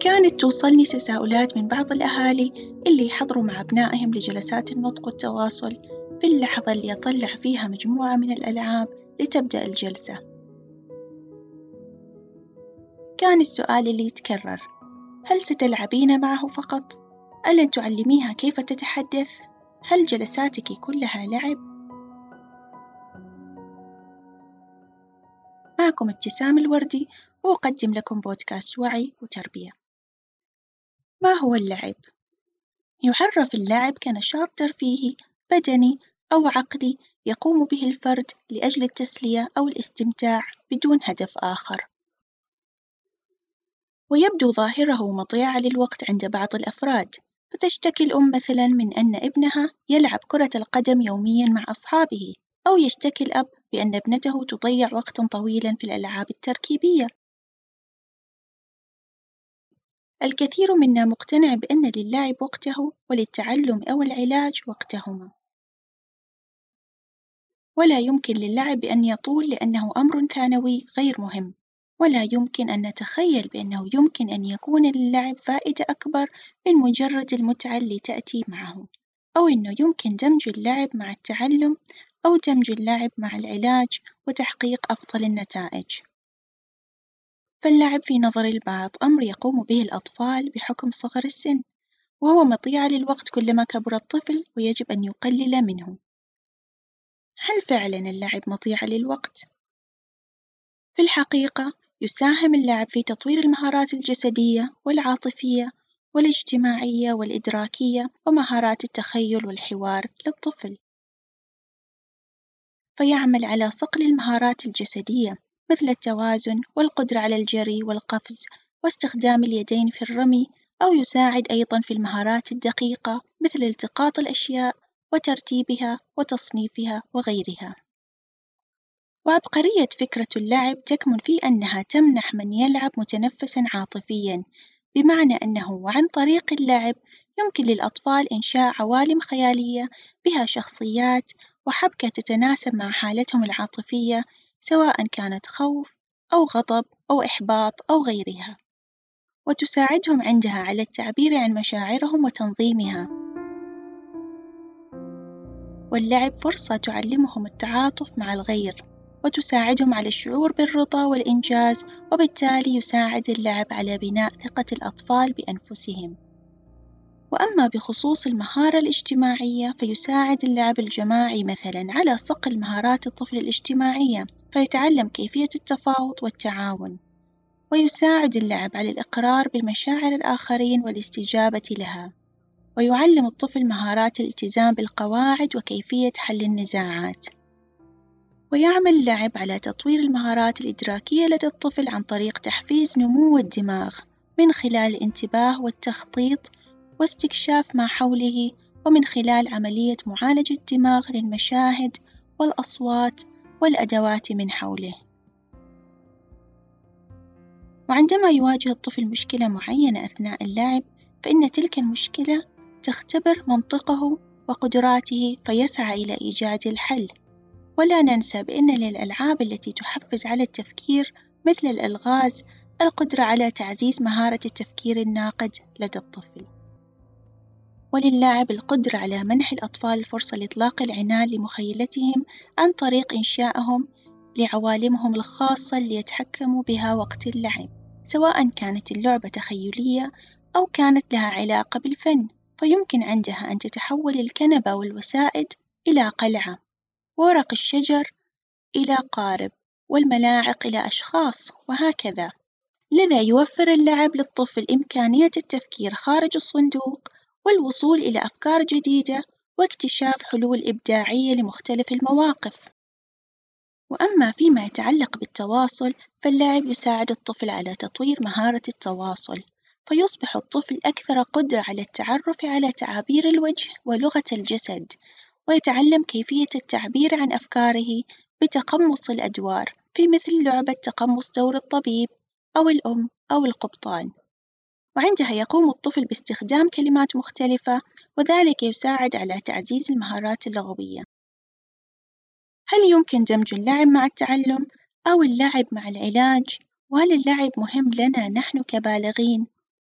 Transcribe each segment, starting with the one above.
كانت توصلني تساؤلات من بعض الأهالي اللي يحضروا مع أبنائهم لجلسات النطق والتواصل في اللحظة اللي أطلع فيها مجموعة من الألعاب لتبدأ الجلسة. كان السؤال اللي يتكرر هل ستلعبين معه فقط؟ ألن تعلميها كيف تتحدث؟ هل جلساتك كلها لعب؟ معكم ابتسام الوردي وأقدم لكم بودكاست وعي وتربية. ما هو اللعب؟ يعرف اللعب كنشاط ترفيهي بدني أو عقلي يقوم به الفرد لأجل التسلية أو الاستمتاع بدون هدف آخر. ويبدو ظاهره مضيعة للوقت عند بعض الأفراد، فتشتكي الأم مثلًا من أن ابنها يلعب كرة القدم يوميًا مع أصحابه، أو يشتكي الأب بأن ابنته تضيع وقتًا طويلًا في الألعاب التركيبية. الكثير منا مقتنع بأن للعب وقته وللتعلم أو العلاج وقتهما. ولا يمكن للعب أن يطول لأنه أمر ثانوي غير مهم. ولا يمكن أن نتخيل بأنه يمكن أن يكون للعب فائدة أكبر من مجرد المتعة اللي تأتي معه، أو إنه يمكن دمج اللعب مع التعلم أو دمج اللعب مع العلاج وتحقيق أفضل النتائج. فاللعب في نظر البعض أمر يقوم به الأطفال بحكم صغر السن، وهو مضيعة للوقت كلما كبر الطفل ويجب أن يقلل منه. هل فعلًا اللعب مضيعة للوقت؟ في الحقيقة يساهم اللعب في تطوير المهارات الجسدية والعاطفية والاجتماعية والإدراكية ومهارات التخيل والحوار للطفل. فيعمل على صقل المهارات الجسدية مثل التوازن والقدرة على الجري والقفز واستخدام اليدين في الرمي أو يساعد أيضًا في المهارات الدقيقة مثل التقاط الأشياء وترتيبها وتصنيفها وغيرها. وعبقرية فكرة اللعب تكمن في أنها تمنح من يلعب متنفسًا عاطفيًا، بمعنى أنه وعن طريق اللعب يمكن للأطفال إنشاء عوالم خيالية بها شخصيات وحبكة تتناسب مع حالتهم العاطفية سواء كانت خوف أو غضب أو إحباط أو غيرها، وتساعدهم عندها على التعبير عن مشاعرهم وتنظيمها. واللعب فرصة تعلمهم التعاطف مع الغير وتساعدهم على الشعور بالرضا والإنجاز وبالتالي يساعد اللعب على بناء ثقة الأطفال بأنفسهم. وأما بخصوص المهارة الاجتماعية فيساعد اللعب الجماعي مثلًا على صقل مهارات الطفل الاجتماعية فيتعلم كيفية التفاوض والتعاون. ويساعد اللعب على الإقرار بمشاعر الآخرين والاستجابة لها. ويعلم الطفل مهارات الالتزام بالقواعد وكيفية حل النزاعات. ويعمل اللعب على تطوير المهارات الإدراكية لدى الطفل عن طريق تحفيز نمو الدماغ من خلال الانتباه والتخطيط واستكشاف ما حوله ومن خلال عملية معالجة الدماغ للمشاهد والأصوات والأدوات من حوله. وعندما يواجه الطفل مشكلة معينة أثناء اللعب فإن تلك المشكلة تختبر منطقه وقدراته فيسعى إلى إيجاد الحل. ولا ننسى بأن للألعاب التي تحفز على التفكير مثل الألغاز القدرة على تعزيز مهارة التفكير الناقد لدى الطفل. وللاعب القدرة على منح الأطفال الفرصة لإطلاق العنان لمخيلتهم عن طريق إنشائهم لعوالمهم الخاصة اللي يتحكموا بها وقت اللعب، سواء كانت اللعبة تخيلية أو كانت لها علاقة بالفن، فيمكن عندها أن تتحول الكنبة والوسائد إلى قلعة. ورق الشجر إلى قارب والملاعق إلى أشخاص وهكذا، لذا يوفر اللعب للطفل إمكانية التفكير خارج الصندوق والوصول إلى أفكار جديدة واكتشاف حلول إبداعية لمختلف المواقف. وأما فيما يتعلق بالتواصل فاللعب يساعد الطفل على تطوير مهارة التواصل، فيصبح الطفل أكثر قدرة على التعرف على تعابير الوجه ولغة الجسد. ويتعلم كيفية التعبير عن أفكاره بتقمص الأدوار في مثل لعبة تقمص دور الطبيب أو الأم أو القبطان، وعندها يقوم الطفل باستخدام كلمات مختلفة وذلك يساعد على تعزيز المهارات اللغوية. هل يمكن دمج اللعب مع التعلم أو اللعب مع العلاج؟ وهل اللعب مهم لنا نحن كبالغين؟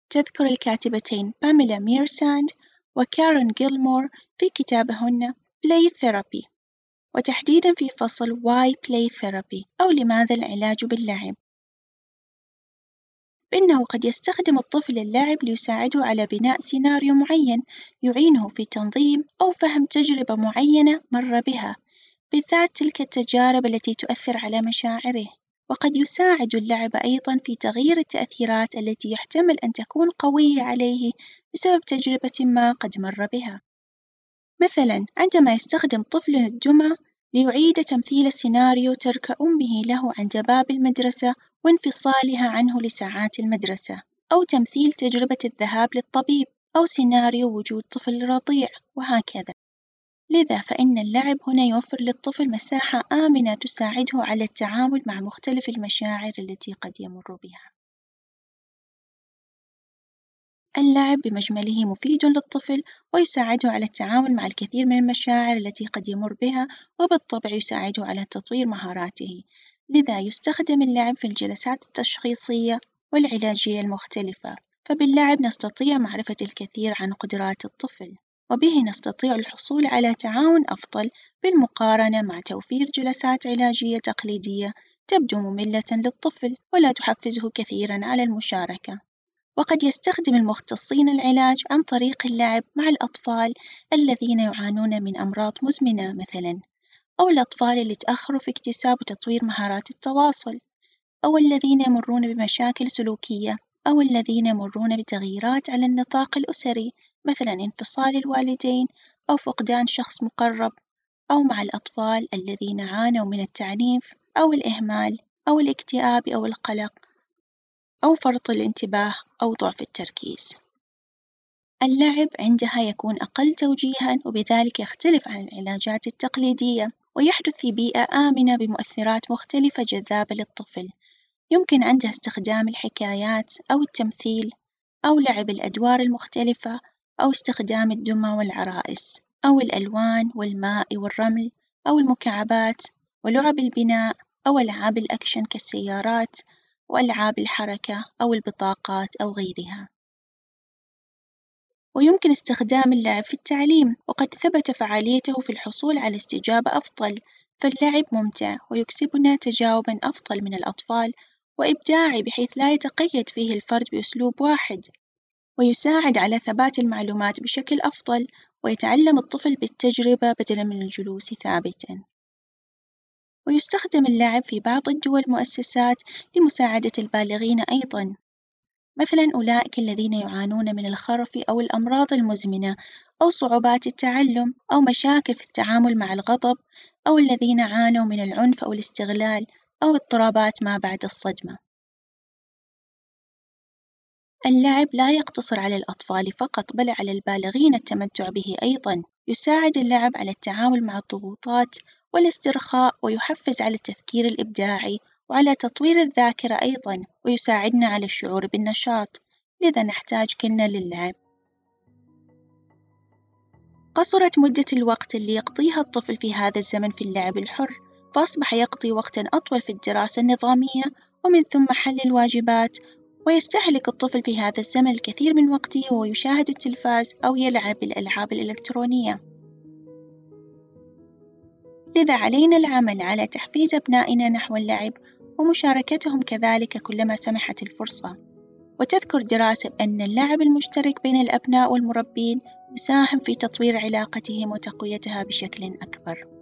تذكر الكاتبتين باميلا ميرساند وكارين جيلمور في كتابهن Play Therapy وتحديدًا في فصل Why Play Therapy أو لماذا العلاج باللعب؟ بأنه قد يستخدم الطفل اللعب ليساعده على بناء سيناريو معين يعينه في تنظيم أو فهم تجربة معينة مر بها، بالذات تلك التجارب التي تؤثر على مشاعره، وقد يساعد اللعب أيضًا في تغيير التأثيرات التي يحتمل أن تكون قوية عليه بسبب تجربة ما قد مر بها، مثلًا عندما يستخدم طفل الدمى ليعيد تمثيل سيناريو ترك أمه له عند باب المدرسة وانفصالها عنه لساعات المدرسة، أو تمثيل تجربة الذهاب للطبيب، أو سيناريو وجود طفل رضيع، وهكذا. لذا فإن اللعب هنا يوفر للطفل مساحة آمنة تساعده على التعامل مع مختلف المشاعر التي قد يمر بها. اللعب بمجمله مفيد للطفل ويساعده على التعامل مع الكثير من المشاعر التي قد يمر بها وبالطبع يساعده على تطوير مهاراته لذا يستخدم اللعب في الجلسات التشخيصية والعلاجية المختلفة فباللعب نستطيع معرفة الكثير عن قدرات الطفل وبه نستطيع الحصول على تعاون أفضل بالمقارنة مع توفير جلسات علاجية تقليدية تبدو مملة للطفل ولا تحفزه كثيرًا على المشاركة. وقد يستخدم المختصين العلاج عن طريق اللعب مع الأطفال الذين يعانون من أمراض مزمنة مثلاً، أو الأطفال اللي تأخروا في اكتساب وتطوير مهارات التواصل، أو الذين يمرون بمشاكل سلوكية، أو الذين يمرون بتغييرات على النطاق الأسري مثلاً انفصال الوالدين أو فقدان شخص مقرب، أو مع الأطفال الذين عانوا من التعنيف أو الإهمال أو الاكتئاب أو القلق أو فرط الانتباه أو ضعف التركيز. اللعب عندها يكون أقل توجيهًا وبذلك يختلف عن العلاجات التقليدية ويحدث في بيئة آمنة بمؤثرات مختلفة جذابة للطفل، يمكن عندها استخدام الحكايات أو التمثيل أو لعب الأدوار المختلفة أو استخدام الدمى والعرائس أو الألوان والماء والرمل أو المكعبات ولعب البناء أو ألعاب الأكشن كالسيارات وألعاب الحركة أو البطاقات أو غيرها. ويمكن استخدام اللعب في التعليم وقد ثبت فعاليته في الحصول على استجابة أفضل، فاللعب ممتع ويكسبنا تجاوبًا أفضل من الأطفال وإبداعي بحيث لا يتقيد فيه الفرد بأسلوب واحد، ويساعد على ثبات المعلومات بشكل أفضل ويتعلم الطفل بالتجربة بدلًا من الجلوس ثابتًا. ويستخدم اللعب في بعض الدول مؤسسات لمساعدة البالغين أيضًا، مثلًا أولئك الذين يعانون من الخرف أو الأمراض المزمنة أو صعوبات التعلم أو مشاكل في التعامل مع الغضب أو الذين عانوا من العنف أو الاستغلال أو اضطرابات ما بعد الصدمة. اللعب لا يقتصر على الأطفال فقط بل على البالغين التمتع به أيضًا، يساعد اللعب على التعامل مع الضغوطات والاسترخاء ويحفز على التفكير الإبداعي وعلى تطوير الذاكرة أيضًا ويساعدنا على الشعور بالنشاط، لذا نحتاج كلنا للعب. قصرت مدة الوقت اللي يقضيها الطفل في هذا الزمن في اللعب الحر، فأصبح يقضي وقتًا أطول في الدراسة النظامية ومن ثم حل الواجبات، ويستهلك الطفل في هذا الزمن الكثير من وقته وهو يشاهد التلفاز أو يلعب بالألعاب الإلكترونية. لذا علينا العمل على تحفيز أبنائنا نحو اللعب ومشاركتهم كذلك كلما سمحت الفرصة، وتذكر دراسة أن اللعب المشترك بين الأبناء والمربين يساهم في تطوير علاقتهم وتقويتها بشكل أكبر.